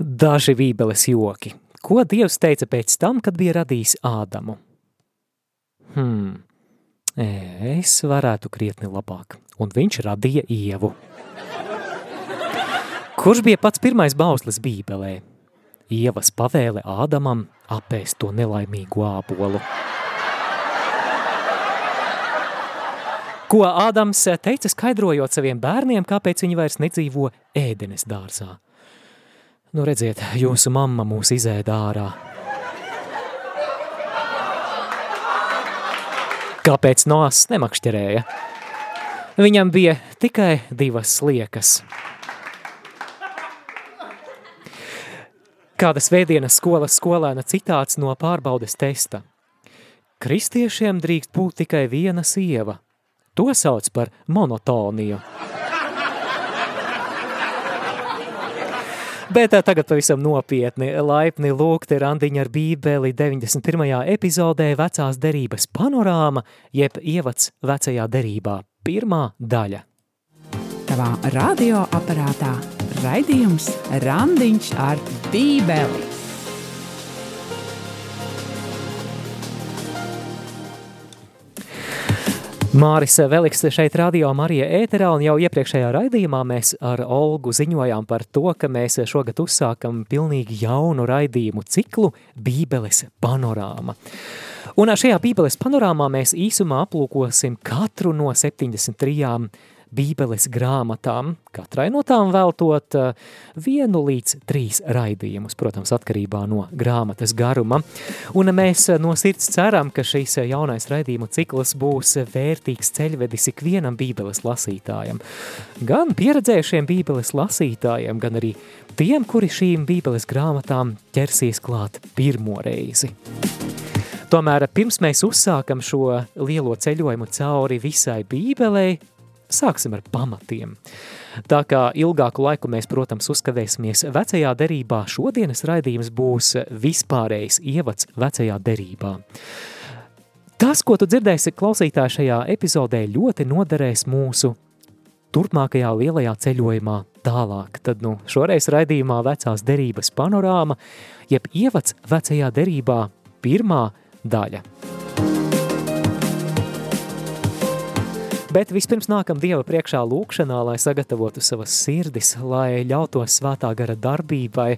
Daži bībeles joki. Ko Dievs teica pēc tam, kad bija radījis Ādamu? Hmm, es varētu krietni labāk. Un viņš radīja Ievu. Kurš bija pats pirmais bauslis bībelē? Ievas pavēle Ādamam apēst to nelaimīgu ābolu. Ko Ādams teica skaidrojot saviem bērniem, kāpēc viņi vairs nedzīvo ēdenes dārzā. Nu redziet, jūsu mamma mūs izēda ārā. Kāpēc Noas nemakšķerēja? Viņam bija tikai divas sliekas. Kāda svētdienas skolas skolēna citāts no pārbaudes testa. Kristiešiem drīkst būt tikai viena sieva – To sauc par monotoniju. Bet eh, tagad pavisam nopietni, laipni lūgti randiņa ar bībeli 91. epizodē vecās derības panorāma, jeb ievads vecajā derībā, pirmā daļa. Tavā radioaparātā raidījums Randiņš ar bībeli. Māris Veliks šeit radio Marija ēterā, un jau iepriekšējā raidījumā mēs ar Olgu ziņojām par to, ka mēs šogad uzsākam pilnīgi jaunu raidījumu ciklu Bībeles panorāma. Un šajā Bībeles panorāmā mēs īsumā aplūkosim katru no 73 bībeles grāmatām, katrai no tām veltot eh, vienu līdz trīs raidījumus, protams, atkarībā no grāmatas garuma. Un mēs eh, no sirds ceram, ka šīs eh, jaunais raidījumu cikls būs vērtīgs ceļvedis ikvienam bībeles lasītājam. Gan pieredzējušiem bībeles lasītājiem, gan arī tiem, kuri šīm bībeles grāmatām ķersies klāt pirmo reizi. Tomēr pirms mēs uzsākam šo lielo ceļojumu cauri visai bībelei, sāksim ar pamatiem. Tā kā ilgāku laiku mēs, protams, uzskavēsimies vecajā derībā, šodienas raidījums būs vispārējs ievads vecajā derībā. Tas, ko tu dzirdēsi klausītāji šajā epizodē, ļoti noderēs mūsu turpmākajā lielajā ceļojumā tālāk. Tad nu, šoreiz raidījumā vecās derības panorāma, jeb ievads vecajā derībā pirmā daļa. Bet vispirms nākam Dieva priekšā lūkšanā, lai sagatavotu savas sirdis, lai ļautos svētā gara darbībai,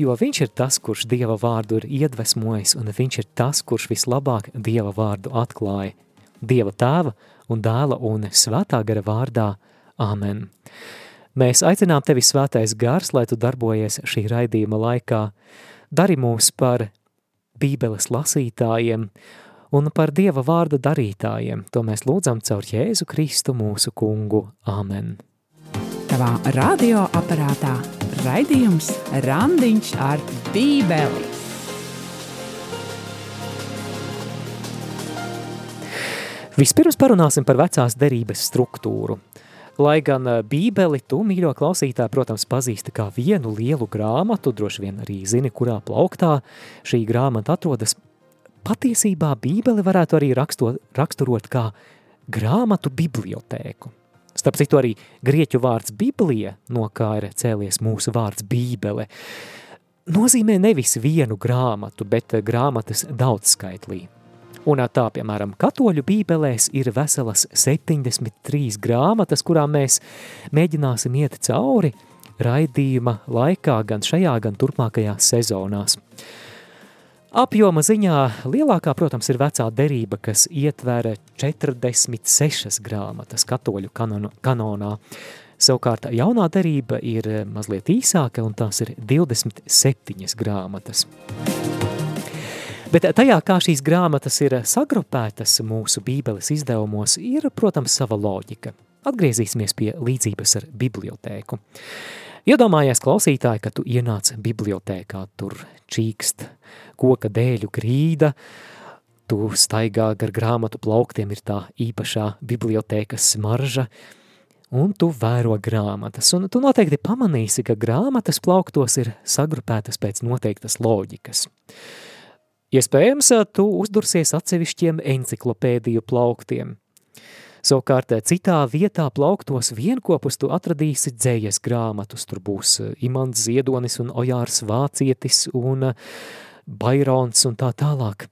jo viņš ir tas, kurš Dieva vārdu ir iedvesmojis, un viņš ir tas, kurš vislabāk Dieva vārdu atklāja. Dieva tēva un dēla un svētā gara vārdā. Āmen. Mēs aicinām tevi svētais gars, lai tu darbojies šī raidījuma laikā. Dari mūs par bībeles lasītājiem un par Dieva vārda darītājiem. To mēs lūdzam caur Jēzu Kristu mūsu kungu. Āmen. Tavā radioaparātā raidījums Randiņš ar bībeli. Vispirms parunāsim par vecās derības struktūru. Lai gan eh, bībeli tu, mīļo klausītāji, protams, pazīsti kā vienu lielu grāmatu, droši vien arī zini, kurā plauktā šī grāmata atrodas, patiesībā Bībeli varētu arī raksto, raksturot kā grāmatu bibliotēku. Starp citu arī grieķu vārds Biblija, no kā ir cēlies mūsu vārds Bībele, nozīmē nevis vienu grāmatu, bet grāmatas daudzskaitlī. Un tā, piemēram, katoļu bībelēs ir veselas 73 grāmatas, kurām mēs mēģināsim iet cauri raidījuma laikā gan šajā, gan turpmākajās sezonās. Apjoma ziņā lielākā, protams, ir vecā derība, kas ietver 46 grāmatas katoļu kanon, kanonā. Savukārt jaunā derība ir mazliet īsāka, un tās ir 27 grāmatas. Bet tajā, kā šīs grāmatas ir sagrupētas mūsu bībeles izdevumos, ir, protams, sava loģika. Atgriezīsimies pie līdzības ar bibliotēku. Iedomājies klausītāji, ka tu ienāc bibliotēkā, tur čīkst koka dēļu grīda, tu staigā gar grāmatu plauktiem, ir tā īpašā bibliotēkas smarža, un tu vēro grāmatas, un tu noteikti pamanīsi, ka grāmatas plauktos ir sagrupētas pēc noteiktas loģikas. Iespējams, tu uzdursies atsevišķiem enciklopēdiju plauktiem. Savukārt citā vietā plauktos vienkopus tu atradīsi dzējas grāmatus. Tur būs Imants Ziedonis un Ojārs Vācietis un Bairons un tā tālāk.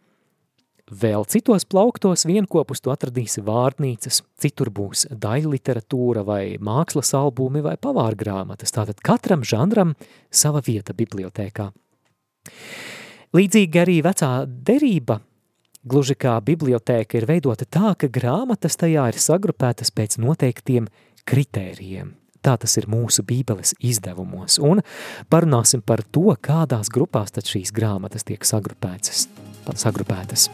Vēl citos plauktos vienkopus tu atradīsi vārdnīcas, citur būs daļa literatūra vai mākslas albumi vai pavārgrāmatas, tātad katram žanram sava vieta bibliotēkā. Līdzīgi arī vecā derība, gluži kā bibliotēka ir veidota tā, ka grāmatas tajā ir sagrupētas pēc noteiktiem kritērijiem. Tā tas ir mūsu bībeles izdevumos, un parunāsim par to, kādās grupās tad šīs grāmatas tiek sagrupētas sagrupētas.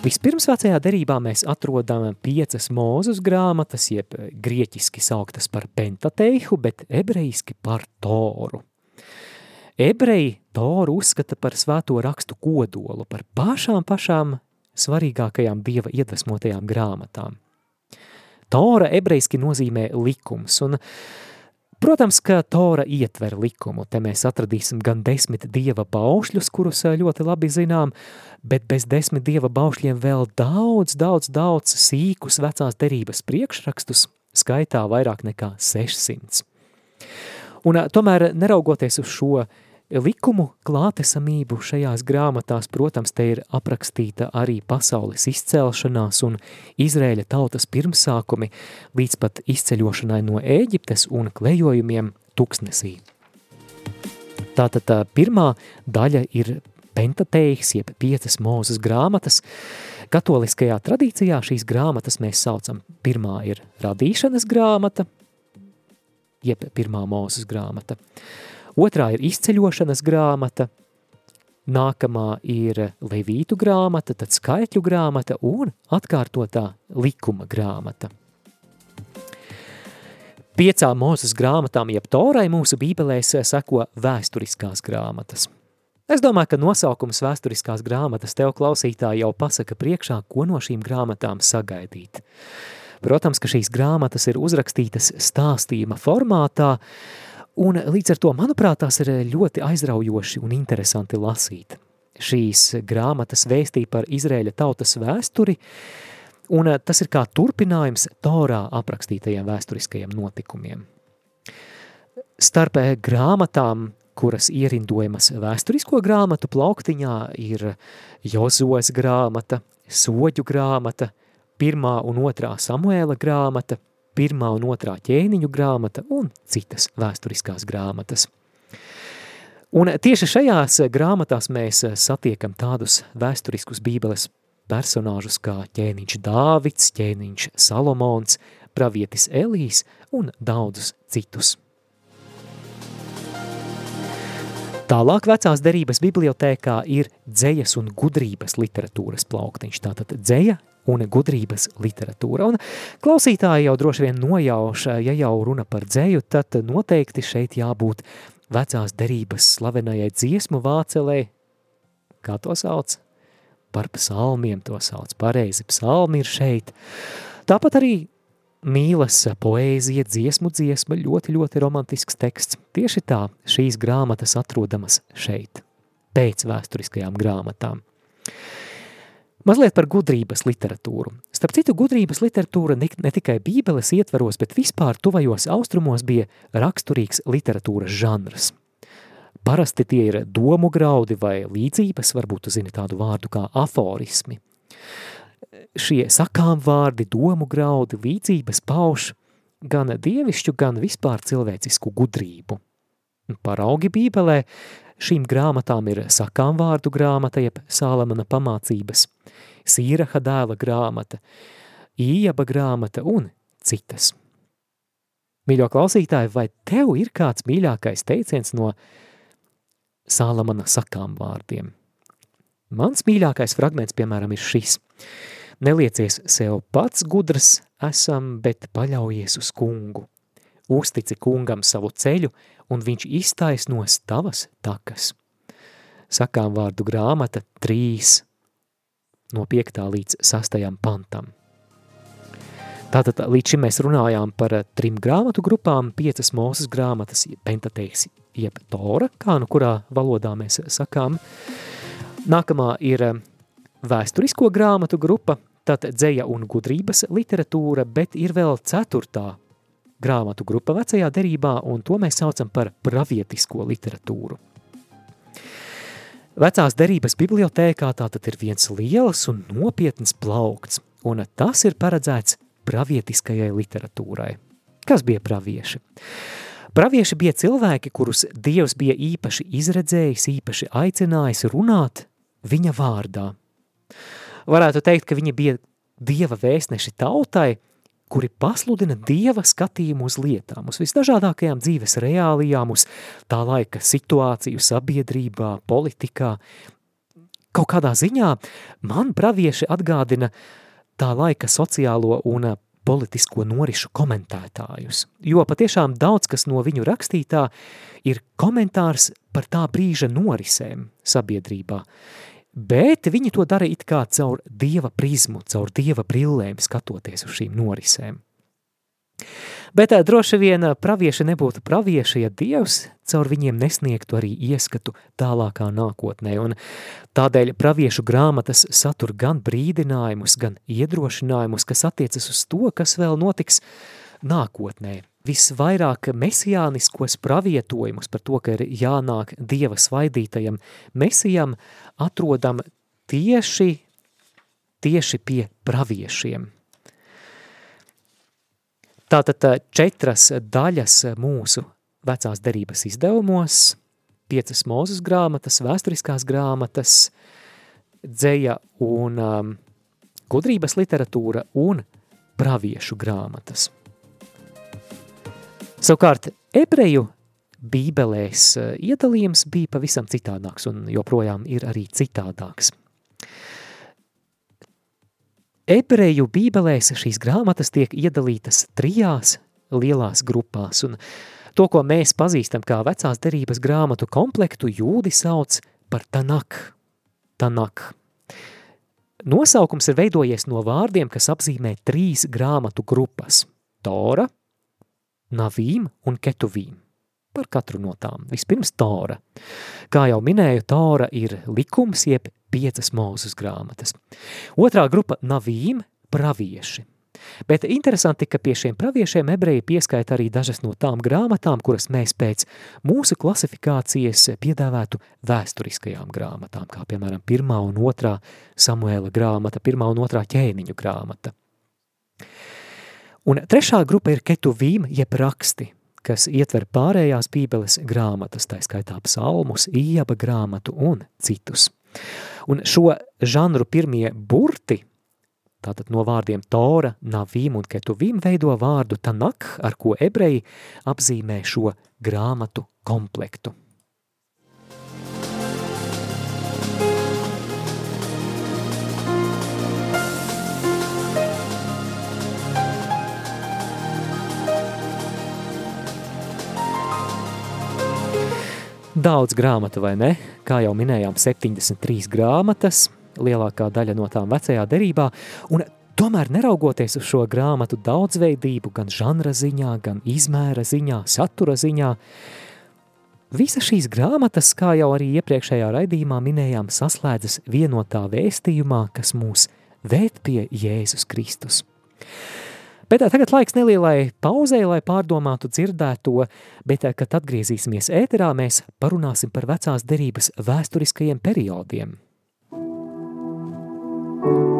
Vispirms vecajā derībā mēs atrodam piecas mūzus grāmatas, jeb grieķiski sauktas par pentateihu, bet ebrejiski par toru. Ebreji toru uzskata par svēto rakstu kodolu, par pašām pašām svarīgākajām dieva iedvesmotajām grāmatām. Tora ebrejiski nozīmē likums, un Protams, ka Tora ietver likumu, te mēs atradīsim gan desmit dieva baušļus, kurus ļoti labi zinām, bet bez desmit dieva baušļiem vēl daudz, daudz, daudz sīkus vecās derības priekšrakstus, skaitā vairāk nekā 600. Un tomēr, neraugoties uz šo likumu klātesamību šajās grāmatās, protams, te ir aprakstīta arī pasaules izcelšanās un Izrēļa tautas pirmsākumi līdz pat izceļošanai no Ēģiptes un klejojumiem tuksnesī. Tātad tā pirmā daļa ir pentateiks, jeb piecas mūzes grāmatas. Katoliskajā tradīcijā šīs grāmatas mēs saucam. Pirmā ir radīšanas grāmata, jeb pirmā mūzes grāmata. Uh, Otrā ir izceļošanas grāmata, nākamā ir levītu grāmata, tad skaitļu grāmata un atkārtotā likuma grāmata. Piecām mūzes grāmatām, jeb torai mūsu bībelēs seko vēsturiskās grāmatas. Es domāju, ka nosaukums vēsturiskās grāmatas tev klausītāji jau pasaka priekšā, ko no šīm grāmatām sagaidīt. Protams, ka šīs grāmatas ir uzrakstītas stāstījuma formātā, uh, Un līdz ar to, manuprāt, tās ir ļoti aizraujoši un interesanti lasīt. Šīs grāmatas vēstī par Izrēļa tautas vēsturi, un tas ir kā turpinājums Torā aprakstītajiem vēsturiskajiem notikumiem. Starp grāmatām, kuras ierindojamas vēsturisko grāmatu plauktiņā, ir Jozues grāmata, Soģu grāmata, pirmā un otrā Samuēla grāmata – pirmā un otrā ķēniņu grāmata un citas vēsturiskās grāmatas. Un tieši šajās grāmatās mēs satiekam tādus vēsturiskus bībeles personāžus kā ķēniņš Dāvids, ķēniņš Salomons, pravietis Elīs un daudzus citus. Tālāk vecās derības bibliotēkā ir dzējas un gudrības literatūras plauktiņš. Tātad dzēja un gudrības literatūra. Un klausītāji jau droši vien nojauš, ja jau runa par dzēju, tad noteikti šeit jābūt vecās derības slavenajai dziesmu vācelē, kā to sauc? Par psalmiem to sauc, pareizi, psalmi ir šeit. Tāpat arī mīlas poēzija, dziesmu dziesma, ļoti, ļoti romantisks teksts. Tieši tā šīs grāmatas atrodamas šeit, pēc vēsturiskajām grāmatām. Mazliet par gudrības literatūru. Starp citu, gudrības literatūra ne, tikai bībeles ietvaros, bet vispār tuvajos austrumos bija raksturīgs literatūras žanrs. Parasti tie ir domu graudi vai līdzības, varbūt tu zini tādu vārdu kā aforismi. Šie sakām vārdi, domu graudi, līdzības pauž gan dievišķu, gan vispār cilvēcisku gudrību. Paraugi bībelē šīm grāmatām ir sakām vārdu grāmata, jeb Sālamana pamācības – Sīraha dēla grāmata, Ījaba grāmata un citas. Mīļo klausītāji, vai tev ir kāds mīļākais teiciens no Sālamana sakām vārdiem? Mans mīļākais fragments, piemēram, ir šis. Neliecies sev pats gudrs esam, bet paļaujies uz kungu. Uztici kungam savu ceļu, un viņš iztaisnos tavas takas. Sakām vārdu grāmata 3, no 5. līdz 6. pantam. Tātad līdz šim mēs runājām par trim grāmatu grupām, piecas mūzes grāmatas, pentateiks, jeb tora, kā nu kurā valodā mēs sakām. Nākamā ir vēsturisko grāmatu grupa, tad dzēja un gudrības literatūra, bet ir vēl ceturtā grāmatu grupa vecajā derībā, un to mēs saucam par pravietisko literatūru. Vecās derības bibliotēkā tātad ir viens liels un nopietns plaukts, un tas ir paredzēts pravietiskajai literatūrai. Kas bija pravieši? Pravieši bija cilvēki, kurus Dievs bija īpaši izredzējis, īpaši aicinājis runāt viņa vārdā. Varētu teikt, ka viņi bija Dieva vēstneši tautai, kuri pasludina Dieva skatījumu uz lietām, uz visdažādākajām dzīves reālijām, uz tā laika situāciju sabiedrībā, politikā. Kaut kādā ziņā man pravieši atgādina tā laika sociālo un politisko norišu komentētājus, jo patiešām daudz kas no viņu rakstītā ir komentārs par tā brīža norisēm sabiedrībā, bet viņi to dara it kā caur dieva prizmu, caur dieva brillēm skatoties uz šīm norisēm. Bet tā, droši vien pravieši nebūtu pravieši, ja Dievs caur viņiem nesniegtu arī ieskatu tālākā nākotnē, un tādēļ praviešu grāmatas satur gan brīdinājumus, gan iedrošinājumus, kas attiecas uz to, kas vēl notiks nākotnē. Visvairāk mesijāniskos pravietojumus par to, ka ir jānāk Dieva svaidītajam mesijam, atrodam tieši, tieši pie praviešiem. Tātad četras daļas mūsu vecās derības izdevumos, piecas mūzes grāmatas, vēsturiskās grāmatas, dzeja un um, gudrības literatūra un praviešu grāmatas. Savukārt, ebreju bībelēs iedalījums bija pavisam citādāks un joprojām ir arī citādāks. Ebreju bībelēs šīs grāmatas tiek iedalītas trijās lielās grupās, un to, ko mēs pazīstam kā vecās derības grāmatu komplektu, jūdi sauc par Tanak. Tanak. Nosaukums ir veidojies no vārdiem, kas apzīmē trīs grāmatu grupas – Tora, Navīm un Ketuvīm. Par katru no tām. Vispirms Tora. Kā jau minēju, Tora ir likums, jeb piecas mūzes grāmatas. Otrā grupa – Navīm, pravieši. Bet interesanti, ka pie šiem praviešiem ebreji pieskaita arī dažas no tām grāmatām, kuras mēs pēc mūsu klasifikācijas piedāvētu vēsturiskajām grāmatām, kā piemēram pirmā un otrā Samuēla grāmata, pirmā un otrā ķēniņu grāmata. Un trešā grupa ir ketuvīm, jeb raksti, kas ietver pārējās bībeles grāmatas, tā skaitā psalmus, ieba grāmatu un citus. Un šo žanru pirmie burti, tātad no vārdiem Tora, Navīm un Ketuvīm veido vārdu Tanak, ar ko ebreji apzīmē šo grāmatu komplektu. Daudz grāmatu, vai ne? Kā jau minējām, 73 grāmatas, lielākā daļa no tām vecajā derībā, un tomēr neraugoties uz šo grāmatu daudzveidību, gan žanra ziņā, gan izmēra ziņā, satura ziņā, visa šīs grāmatas, kā jau arī iepriekšējā raidījumā minējām, saslēdzas vienotā vēstījumā, kas mūs vērt pie Jēzus Kristus. Bet tagad laiks nelielai pauzei, lai pārdomātu dzirdēto, bet, kad atgriezīsimies ēterā, mēs parunāsim par vecās derības vēsturiskajiem periodiem. Svētīgas ir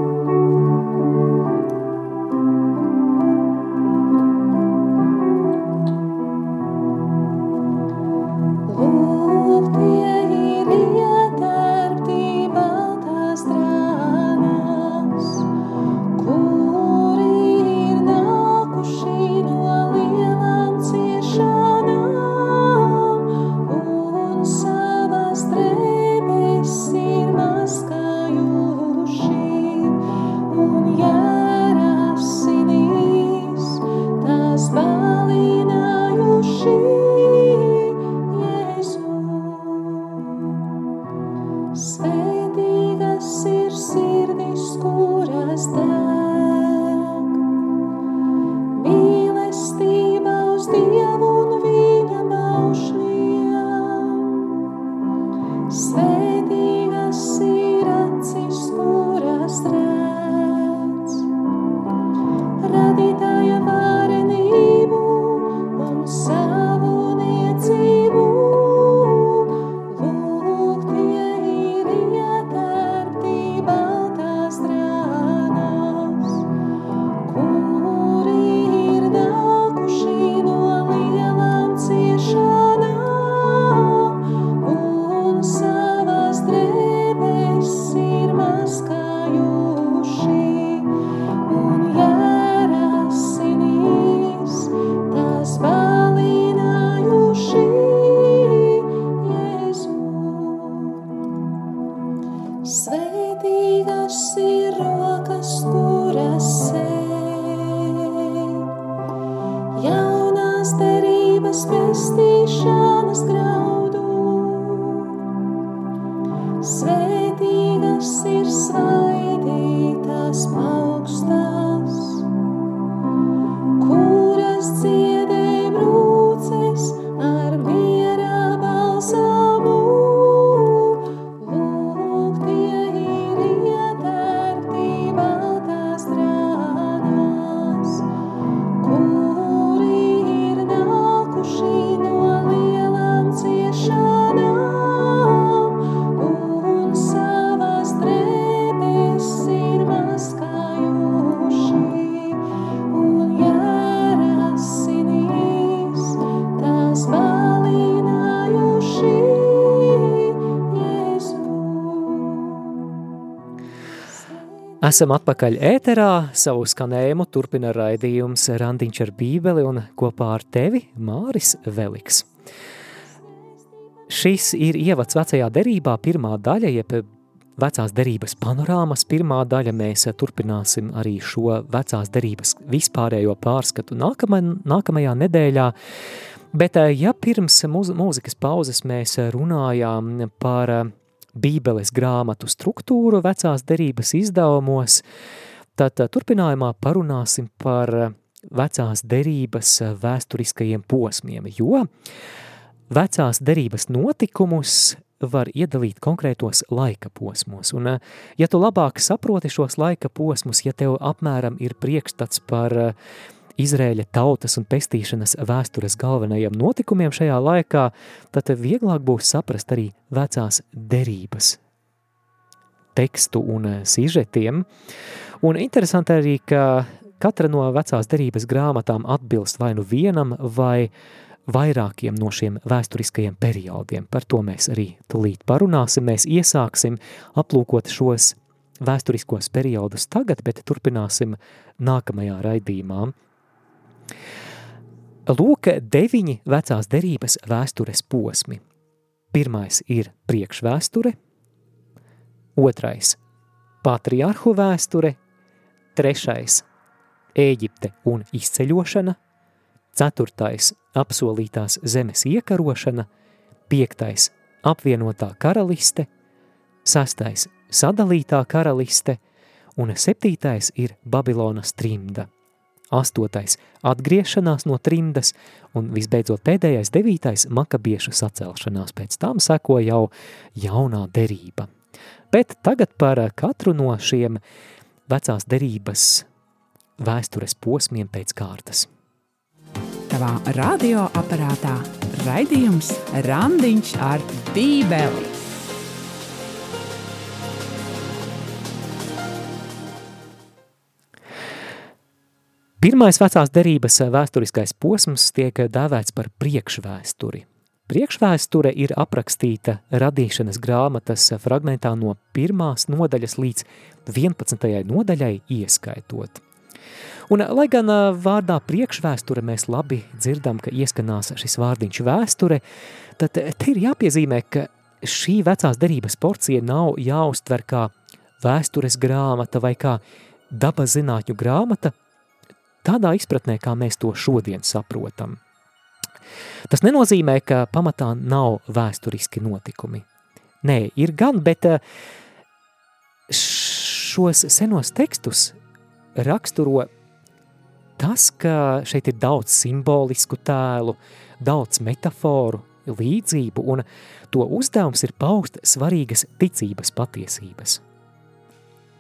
Esam atpakaļ ēterā, savu skanējumu turpina raidījums Randiņš ar bībeli un kopā ar tevi Māris Veliks. Šis ir ievads vecajā derībā pirmā daļa, jeb vecās derības panorāmas pirmā daļa. Mēs turpināsim arī šo vecās derības vispārējo pārskatu nākamā, nākamajā nedēļā. Bet ja pirms mūz, mūzikas pauzes mēs runājām par bībeles grāmatu struktūru vecās derības izdevumos, tad turpinājumā parunāsim par vecās derības vēsturiskajiem posmiem, jo vecās derības notikumus var iedalīt konkrētos laika posmos. Un, ja tu labāk saproti šos laika posmus, ja tev apmēram ir priekšstats par Izrēļa tautas un pestīšanas vēstures galvenajiem notikumiem šajā laikā, tad vieglāk būs saprast arī vecās derības tekstu un sižetiem. Un interesanti arī, ka katra no vecās derības grāmatām atbilst vai nu vienam vai vairākiem no šiem vēsturiskajiem periodiem. Par to mēs arī tulīt parunāsim. Mēs iesāksim aplūkot šos vēsturiskos periodus tagad, bet turpināsim nākamajā raidījumā. Lūk, deviņi vecās derības vēstures posmi. Pirmais ir priekšvēsture, otrais – patriarhu vēsture, trešais – Ēģipte un izceļošana, ceturtais – apsolītās zemes iekarošana, piektais – apvienotā karaliste, sastais – sadalītā karaliste un septītais ir Babilonas trimda – astotais – atgriešanās no trimdas, un visbeidzot pēdējais devītais – makabiešu sacelšanās, pēc tam seko jau jaunā derība. Bet tagad par katru no šiem vecās derības vēstures posmiem pēc kārtas. Tavā radioaparātā raidījums Randiņš ar bībeli. Pirmais vecās derības vēsturiskais posms tiek dēvēts par priekšvēsturi. Priekšvēsture ir aprakstīta radīšanas grāmatas fragmentā no pirmās nodaļas līdz 11. nodaļai ieskaitot. Un, lai gan vārdā priekšvēsture mēs labi dzirdam, ka ieskanās šis vārdiņš vēsture, tad te ir jāpiezīmē, ka šī vecās derības porcija nav jāuztver kā vēstures grāmata vai kā dabas zinātņu grāmata, tādā izpratnē, kā mēs to šodien saprotam. Tas nenozīmē, ka pamatā nav vēsturiski notikumi. Nē, ir gan, bet eh, šos senos tekstus raksturo tas, ka šeit ir daudz simbolisku tēlu, daudz metaforu, līdzību, un to uzdevums ir paust svarīgas ticības patiesības.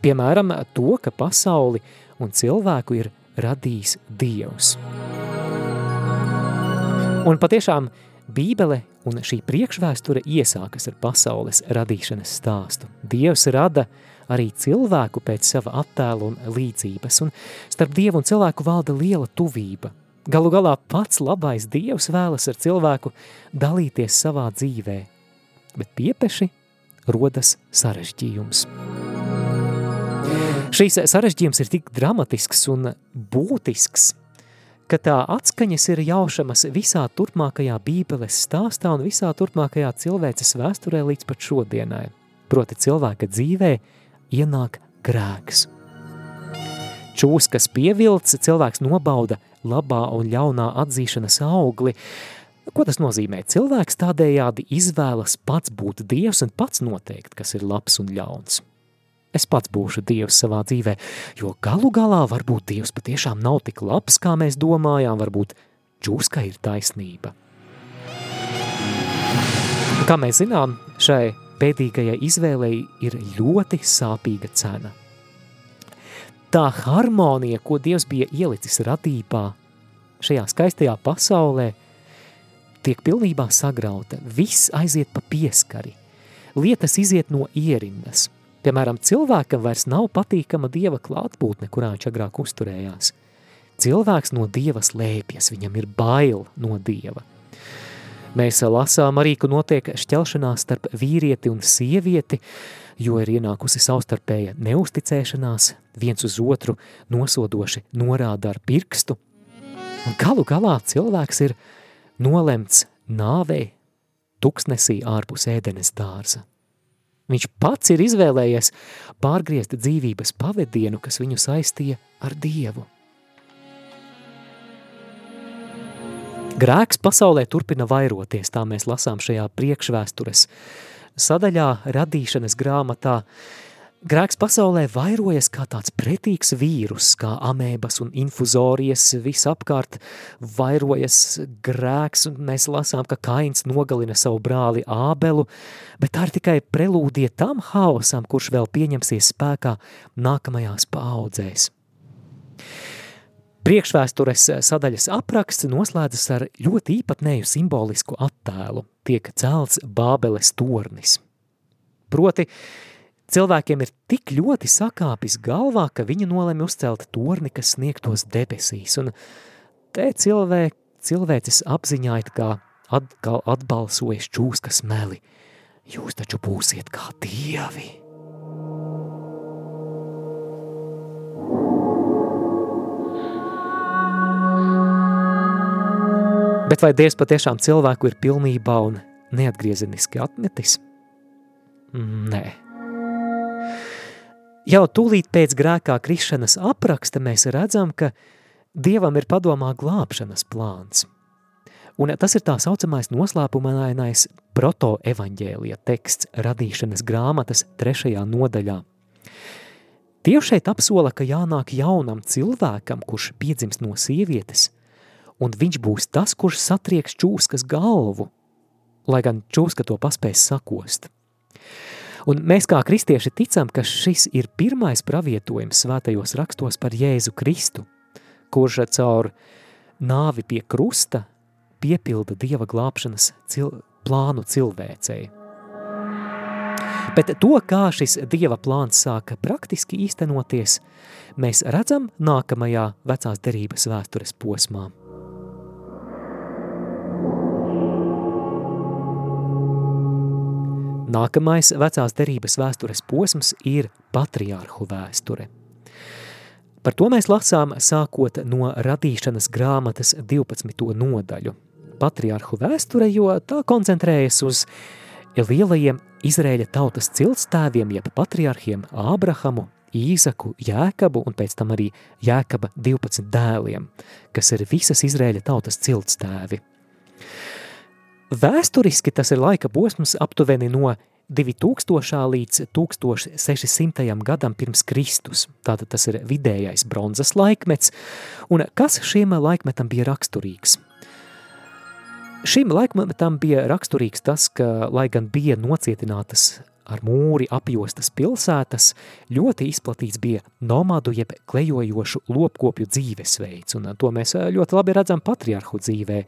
Piemēram, to, ka pasauli un cilvēku ir radījis Dievs. Un patiešām Bībele un šī priekšvēsture iesākas ar pasaules radīšanas stāstu. Dievs rada arī cilvēku pēc sava attēla un līdzības, un starp Dievu un cilvēku valda liela tuvība. Galu galā pats labais Dievs vēlas ar cilvēku dalīties savā dzīvē, bet piepeši rodas sarežģījums. Šīs sarežģījums ir tik dramatisks un būtisks, ka tā atskaņas ir jaušamas visā turpmākajā bībeles stāstā un visā turpmākajā cilvēces vēsturē līdz pat šodienai. Proti cilvēka dzīvē ienāk grēks. Čūskas pievilts, cilvēks nobauda labā un ļaunā atzīšanas augli. Ko tas nozīmē? Cilvēks tādējādi izvēlas pats būt dievs un pats noteikt, kas ir labs un ļauns. Es pats būšu dievs savā dzīvē, jo galu galā varbūt dievs patiešām nav tik labs, kā mēs domājām, varbūt čūskai ir taisnība. Kā mēs zinām, šai pēdīgajai izvēlei ir ļoti sāpīga cena. Tā harmonija, ko Dievs bija ielicis radībā, šajā skaistajā pasaulē, tiek pilnībā sagrauta. Viss aiziet pa pieskari. Lietas iziet no ierindas. Piemēram, cilvēkam vairs nav patīkama Dieva klātbūtne, kurā viņš agrāk uzturējās. Cilvēks no Dieva slēpjas, viņam ir bail no Dieva. Mēs lasām arī, ka notiek šķelšanās starp vīrieti un sievieti, jo ir ienākusi savstarpēja neusticēšanās, viens uz otru nosodoši norāda ar pirkstu. Un galu galā cilvēks ir nolemts nāvei tuksnesī ārpus ēdenes dārza. Viņš pats ir izvēlējies pārgriezt dzīvības pavadienu, kas viņu saistīja ar Dievu. Grēks pasaulē turpina vairoties, tā mēs lasām šajā priekšvēstures sadaļā radīšanas grāmatā. Grēks pasaulē vairojas kā tāds pretīgs vīrus, kā amēbas un infuzorijas visapkārt vairojas grēks, un mēs lasām, ka Kains nogalina savu brāli Ābelu, bet tā ir tikai prelūdija tam haosam, kurš vēl pieņemsies spēkā nākamajās paaudzēs. Priekšvēstures sadaļas apraksts noslēdzas ar ļoti īpatnēju simbolisku attēlu. Tiek celts Bābeles tornis. Proti, cilvēkiem ir tik ļoti sakāpis galvā, ka viņi nolēma uzcelt torni, kas sniegtos debesīs. Un te cilvē, cilvēcis apziņā it kā atkal atbalsojas čūskas meli. Jūs taču būsiet kā dievi! Bet vai Dievs patiešām cilvēku ir pilnībā un neatgriezeniski atmetis? Nē. Jau tūlīt pēc grēkā krišanas apraksta mēs redzam, ka Dievam ir padomā glābšanas plāns. Un tas ir tā saucamais noslēpumainais proto-evaņģēlija teksts radīšanas grāmatas trešajā nodaļā. Dievs šeit apsola, ka jānāk jaunam cilvēkam, kurš piedzimst no sievietes – un viņš būs tas, kurš satrieks čūskas galvu, lai gan čūska to paspēs sakost. Un mēs kā kristieši ticam, ka šis ir pirmais pravietojums svētajos rakstos par Jēzu Kristu, kurš caur nāvi pie krusta piepilda Dieva glābšanas cil plānu cilvēcei. Bet to, kā šis Dieva plāns sāka praktiski īstenoties, mēs redzam nākamajā vecās derības vēstures posmā. Nākamais vecās derības vēstures posms ir patriārhu vēsture. Par to mēs lasām sākot no radīšanas grāmatas 12. nodaļu. Patriārhu vēsture, jo tā koncentrējas uz lielajiem Izrēļa tautas ciltstēviem, jeb patriārhiem Ābrahamu, Īzaku, Jēkabu un pēc tam arī Jēkaba 12 dēliem, kas ir visas Izrēļa tautas ciltstēvi. Vēsturiski tas ir laika posms aptuveni no 2000. līdz 1600. gadam pirms Kristus. Tātad tas ir vidējais bronzas laikmets. Un kas šiem laikmetam bija raksturīgs? Šim laikmetam bija raksturīgs tas, ka, lai gan bija nocietinātas ar mūri apjostas pilsētas, ļoti izplatīts bija nomadu jeb klejojošu lopkopju dzīvesveids, un to mēs ļoti labi redzam patriarhu dzīvē.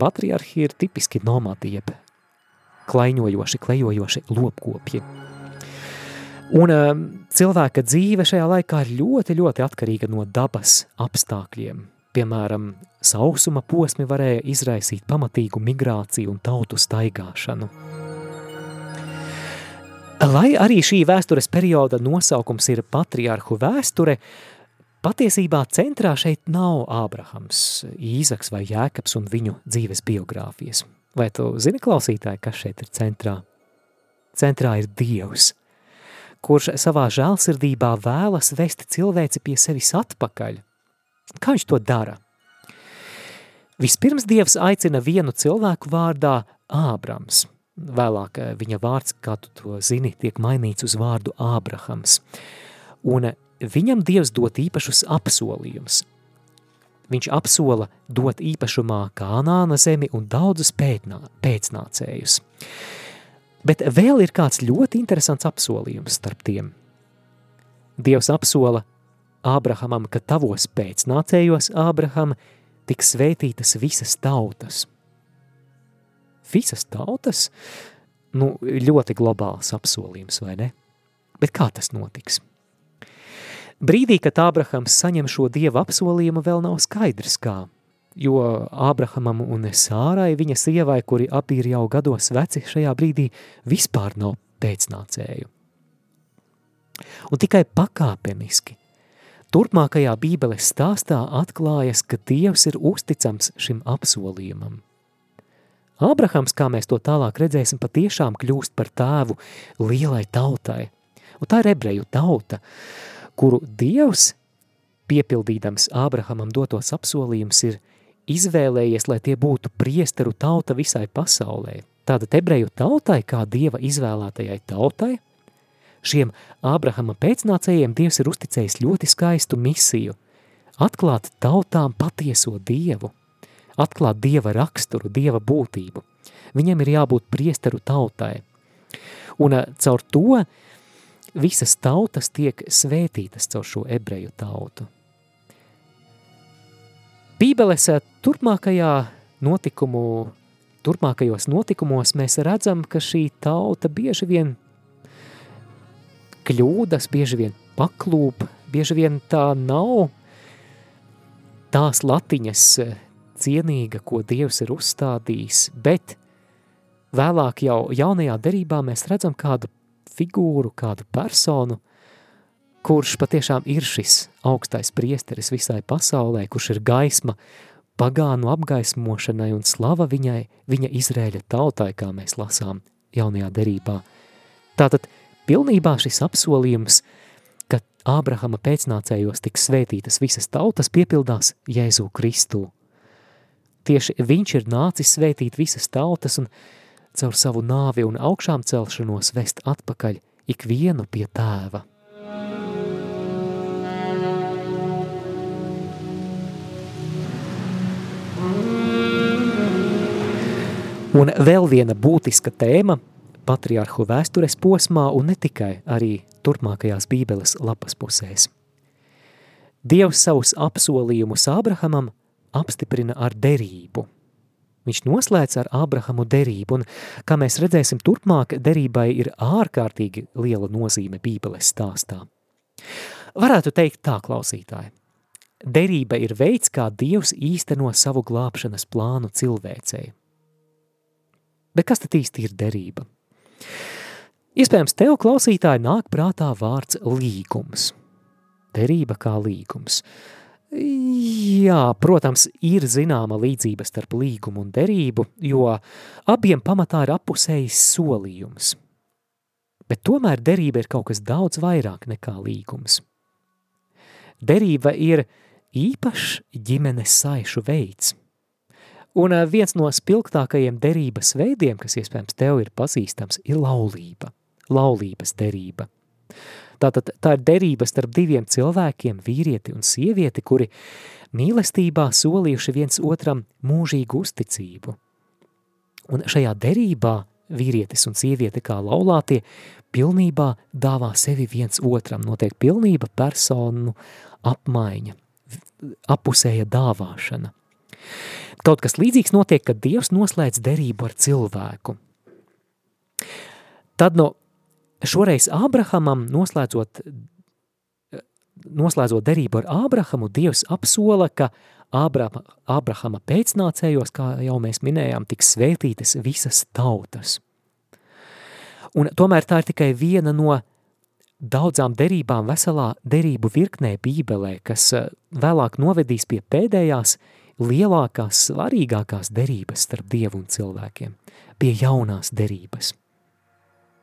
Patriarhi ir tipiski nomadi jeb klaiņojoši, klejojoši lopkopji. Un cilvēka dzīve šajā laikā ir ļoti, ļoti atkarīga no dabas apstākļiem. Piemēram, sausuma posmi varēja izraisīt pamatīgu migrāciju un tautu staigāšanu. Lai arī šī vēstures perioda nosaukums ir patriarhu vēsture, patiesībā centrā šeit nav Ābrahams, Īzaks vai Jēkabs un viņu dzīves biogrāfijas. Vai tu zini, klausītāji, kas šeit ir centrā? Centrā ir Dievs, kurš savā žēlsirdībā vēlas vest cilvēci pie sevis atpakaļ. Kā viņš to dara? Vispirms Dievs aicina vienu cilvēku vārdā Ābrams. Vēlāk eh, viņa vārds, kā tu to zini, tiek mainīts uz vārdu Ābrahams. Un viņam Dievs dot īpašus apsolījumus. Viņš apsola dot īpašumā Kānāna zemi un daudzus pētnā, pēcnācējus. Bet vēl ir kāds ļoti interesants apsolījums starp tiem. Dievs apsola Ābrahamam, ka tavos pēcnācējos, Ābraham, tiks svētītas visas tautas. Visas tautas? Nu, ļoti globāls apsolījums, vai ne? Bet kā tas notiks? Brīdī, kad Ābrahams saņem šo dieva apsolījumu, vēl nav skaidrs kā, jo Ābrahamam un Sārai, viņa sievai, kuri abi ir jau gados veci, šajā brīdī vispār nav pēcnācēju. Un tikai pakāpeniski Turpmākajā bībeles stāstā atklājas, ka Dievs ir uzticams šim apsolījumam. Ābrahams, kā mēs to tālāk redzēsim, patiešām kļūst par tēvu lielai tautai. Un tā ir ebreju tauta, kuru Dievs, piepildīdams Ābrahamam dotos apsolījums, ir izvēlējies, lai tie būtu priesteru tauta visai pasaulē. Tātad ebreju tautai, kā Dieva izvēlētajai tautai, Šiem Ābrahama pēcnācējiem Dievs ir uzticējis ļoti skaistu misiju – atklāt tautām patieso Dievu, atklāt Dieva raksturu, Dieva būtību. Viņam ir jābūt priesteru tautai. Un eh, caur to visas tautas tiek svētītas caur šo ebreju tautu. Bībeles eh, turpmākajā notikumu, turpmākajos notikumos mēs redzam, ka šī tauta bieži vien kļūdas, bieži vien paklūp, bieži vien tā nav tās latiņas eh, cienīga, ko Dievs ir uzstādījis, bet vēlāk jau jaunajā derībā mēs redzam kādu figūru, kādu personu, kurš patiešām ir šis augstais priesteris visai pasaulē, kurš ir gaisma pagānu apgaismošanai un slava viņai, viņa Izrēļa tautai, kā mēs lasām jaunajā derībā. Tātad pilnībā šis apsolījums, ka Ābrahama pēcnācējos tiks svētītas visas tautas, piepildās Jēzu Kristu. Tieši viņš ir nācis svētīt visas tautas un caur savu nāvi un augšām celšanos vest atpakaļ ikvienu pie tēva. Un vēl viena būtiska tēma patriarhu vēstures posmā un ne tikai arī turpmākajās bībeles lapas pusēs. Dievs savus apsolījumus Ābrahamam apstiprina ar derību. Viņš noslēdz ar Ābrahamu derību, un, kā mēs redzēsim turpmāk, derībai ir ārkārtīgi liela nozīme bībeles stāstā. Varētu teikt tā, klausītāji. Derība ir veids, kā Dievs īsteno savu glābšanas plānu cilvēcei. Bet kas tad īsti ir derība? Iespējams, tev klausītāji nāk prātā vārds līgums. Derība kā līgums. Jā, protams, ir zināma līdzība starp līgumu un derību, jo abiem pamatā ir apusējis solījums. Bet tomēr derība ir kaut kas daudz vairāk nekā līgums. Derība ir īpašs ģimenes saišu veids. Un eh, viens no spilgtākajiem derības veidiem, kas iespējams tev ir pazīstams, ir laulība, laulības derība. Tātad tā ir derība starp diviem cilvēkiem, vīrieti un sievieti, kuri mīlestībā solījuši viens otram mūžīgu uzticību. Un šajā derībā vīrietis un sieviete kā laulātie pilnībā dāvā sevi viens otram, notiek pilnība personu apmaiņa, apusēja dāvāšana. Kaut kas līdzīgs notiek, kad Dievs noslēdz derību ar cilvēku. Tad no šoreiz Ābrahamam noslēdzot, noslēdzot derību ar Ābrahamu, Dievs apsola, ka Ābrahama, Ābrahama pēcnācējos, kā jau mēs minējām, tiks svētītas visas tautas. Un tomēr tā ir tikai viena no daudzām derībām veselā derību virknē bībelē, kas eh, vēlāk novedīs pie pēdējās lielākās, svarīgākās derības starp Dievu un cilvēkiem, pie jaunās derības.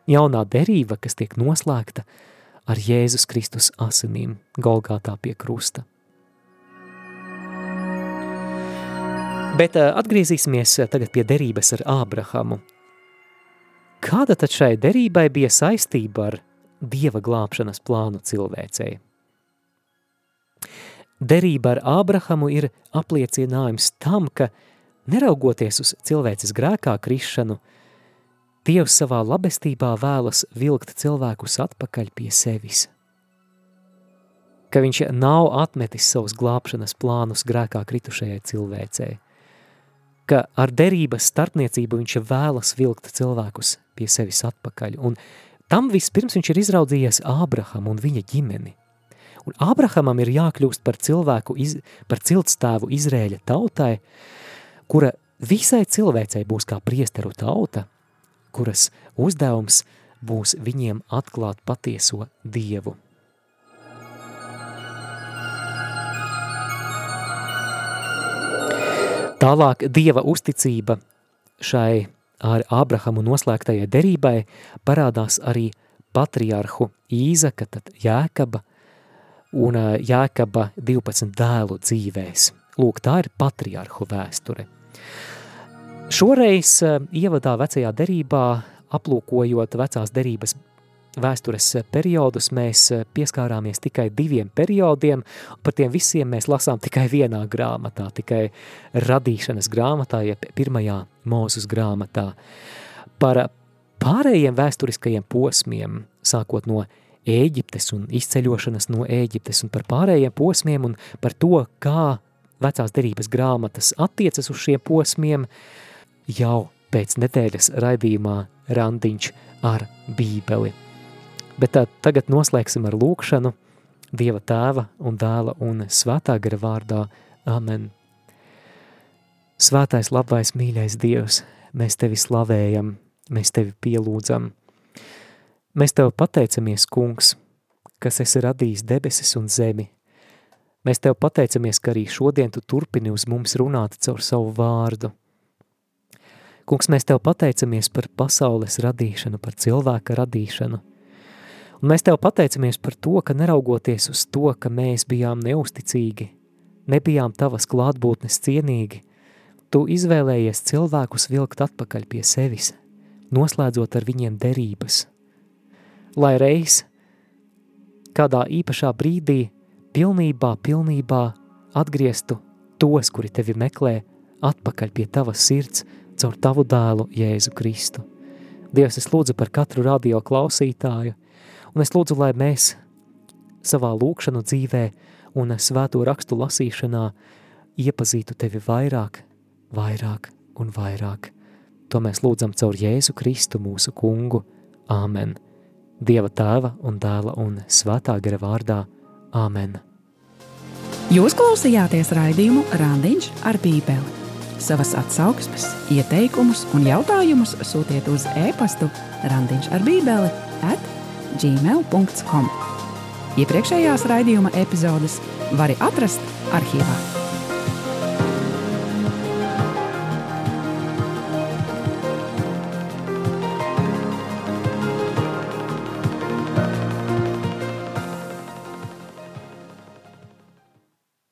Jaunā derība, kas tiek noslēgta ar Jēzus Kristus asinīm Golgātā pie krusta. Bet uh, atgriezīsimies uh, tagad pie derības ar Ābrahamu. Kāda tad šai derībai bija saistība ar Dieva glābšanas plānu cilvēcei? Derība ar Ābrahamu ir apliecinājums tam, ka neraugoties uz cilvēces grēkā krišanu, Dievs savā labestībā vēlas vilkt cilvēkus atpakaļ pie sevis. Ka viņš nav atmetis savus glābšanas plānus grēkā kritušajai cilvēcei. Ka ar derības starpniecību viņš vēlas vilkt cilvēkus pie sevis atpakaļ. Un tam vispirms viņš ir izraudzījies Ābrahamu un viņa ģimeni. Un Ābrahamam ir jākļūst par cilvēku, iz, par ciltstāvu Izrēļa tautai, kura visai cilvēcei būs kā priesteru tauta, kuras uzdevums būs viņiem atklāt patieso Dievu. Tālāk Dieva uzticība šai ar Ābrahamu noslēgtajai derībai parādās arī patriarhu Īzaka, tad Jēkaba un Jēkaba 12 dēlu dzīvēs. Lūk, tā ir patriarhu vēsture. Šoreiz eh, ievadā vecajā derībā, aplūkojot vecās derības vēstures periodus, mēs eh, pieskārāmies tikai diviem periodiem, par tiem visiem mēs lasām tikai vienā grāmatā, tikai radīšanas grāmatā, jeb pirmajā mūzus grāmatā. Par pārējiem vēsturiskajiem posmiem, sākot no Ēģiptes un izceļošanas no Ēģiptes un par pārējiem posmiem un par to, kā vecās derības grāmatas attiecas uz šiem posmiem, uh, jau pēc nedēļas raidījumā Randiņš ar bībeli. Bet tā, tagad noslēgsim ar lūkšanu Dieva tēva un dēla un svētā gara vārdā. Amen. Svētais, labais, mīļais Dievs, mēs Tevi slavējam, mēs Tevi pielūdzam. Mēs Tev pateicamies, kungs, kas esi radījis debesis un zemi. Mēs Tev pateicamies, ka arī šodien Tu turpini uz mums runāt caur savu vārdu – Kungs, mēs Tev pateicamies par pasaules radīšanu, par cilvēka radīšanu. Un mēs Tev pateicamies par to, ka neraugoties uz to, ka mēs bijām neusticīgi, nebijām Tavas klātbūtnes cienīgi, Tu izvēlējies cilvēkus vilkt atpakaļ pie sevis, noslēdzot ar viņiem derības. Lai reiz kādā īpašā brīdī pilnībā, pilnībā atgrieztu tos, kuri Tevi meklē, atpakaļ pie Tavas sirds, caur tavu dēlu Jēzu Kristu. Dievs, es lūdzu par katru radio klausītāju, un es lūdzu, lai mēs savā lūkšanu dzīvē un svēto rakstu lasīšanā iepazītu tevi vairāk, vairāk un vairāk. To mēs lūdzam caur Jēzu Kristu mūsu kungu. Āmen. Dieva tēva un dēla un svētā gara vārdā. Āmen. Jūs klausījāties raidījumu Randiņš ar Bībeli. Savas atsauksmes, ieteikumus un jautājumus sūtiet uz e-pastu Randiņš ar Bībeli at gmail.com. Iepriekšējās raidījuma epizodes var atrast arhīvā.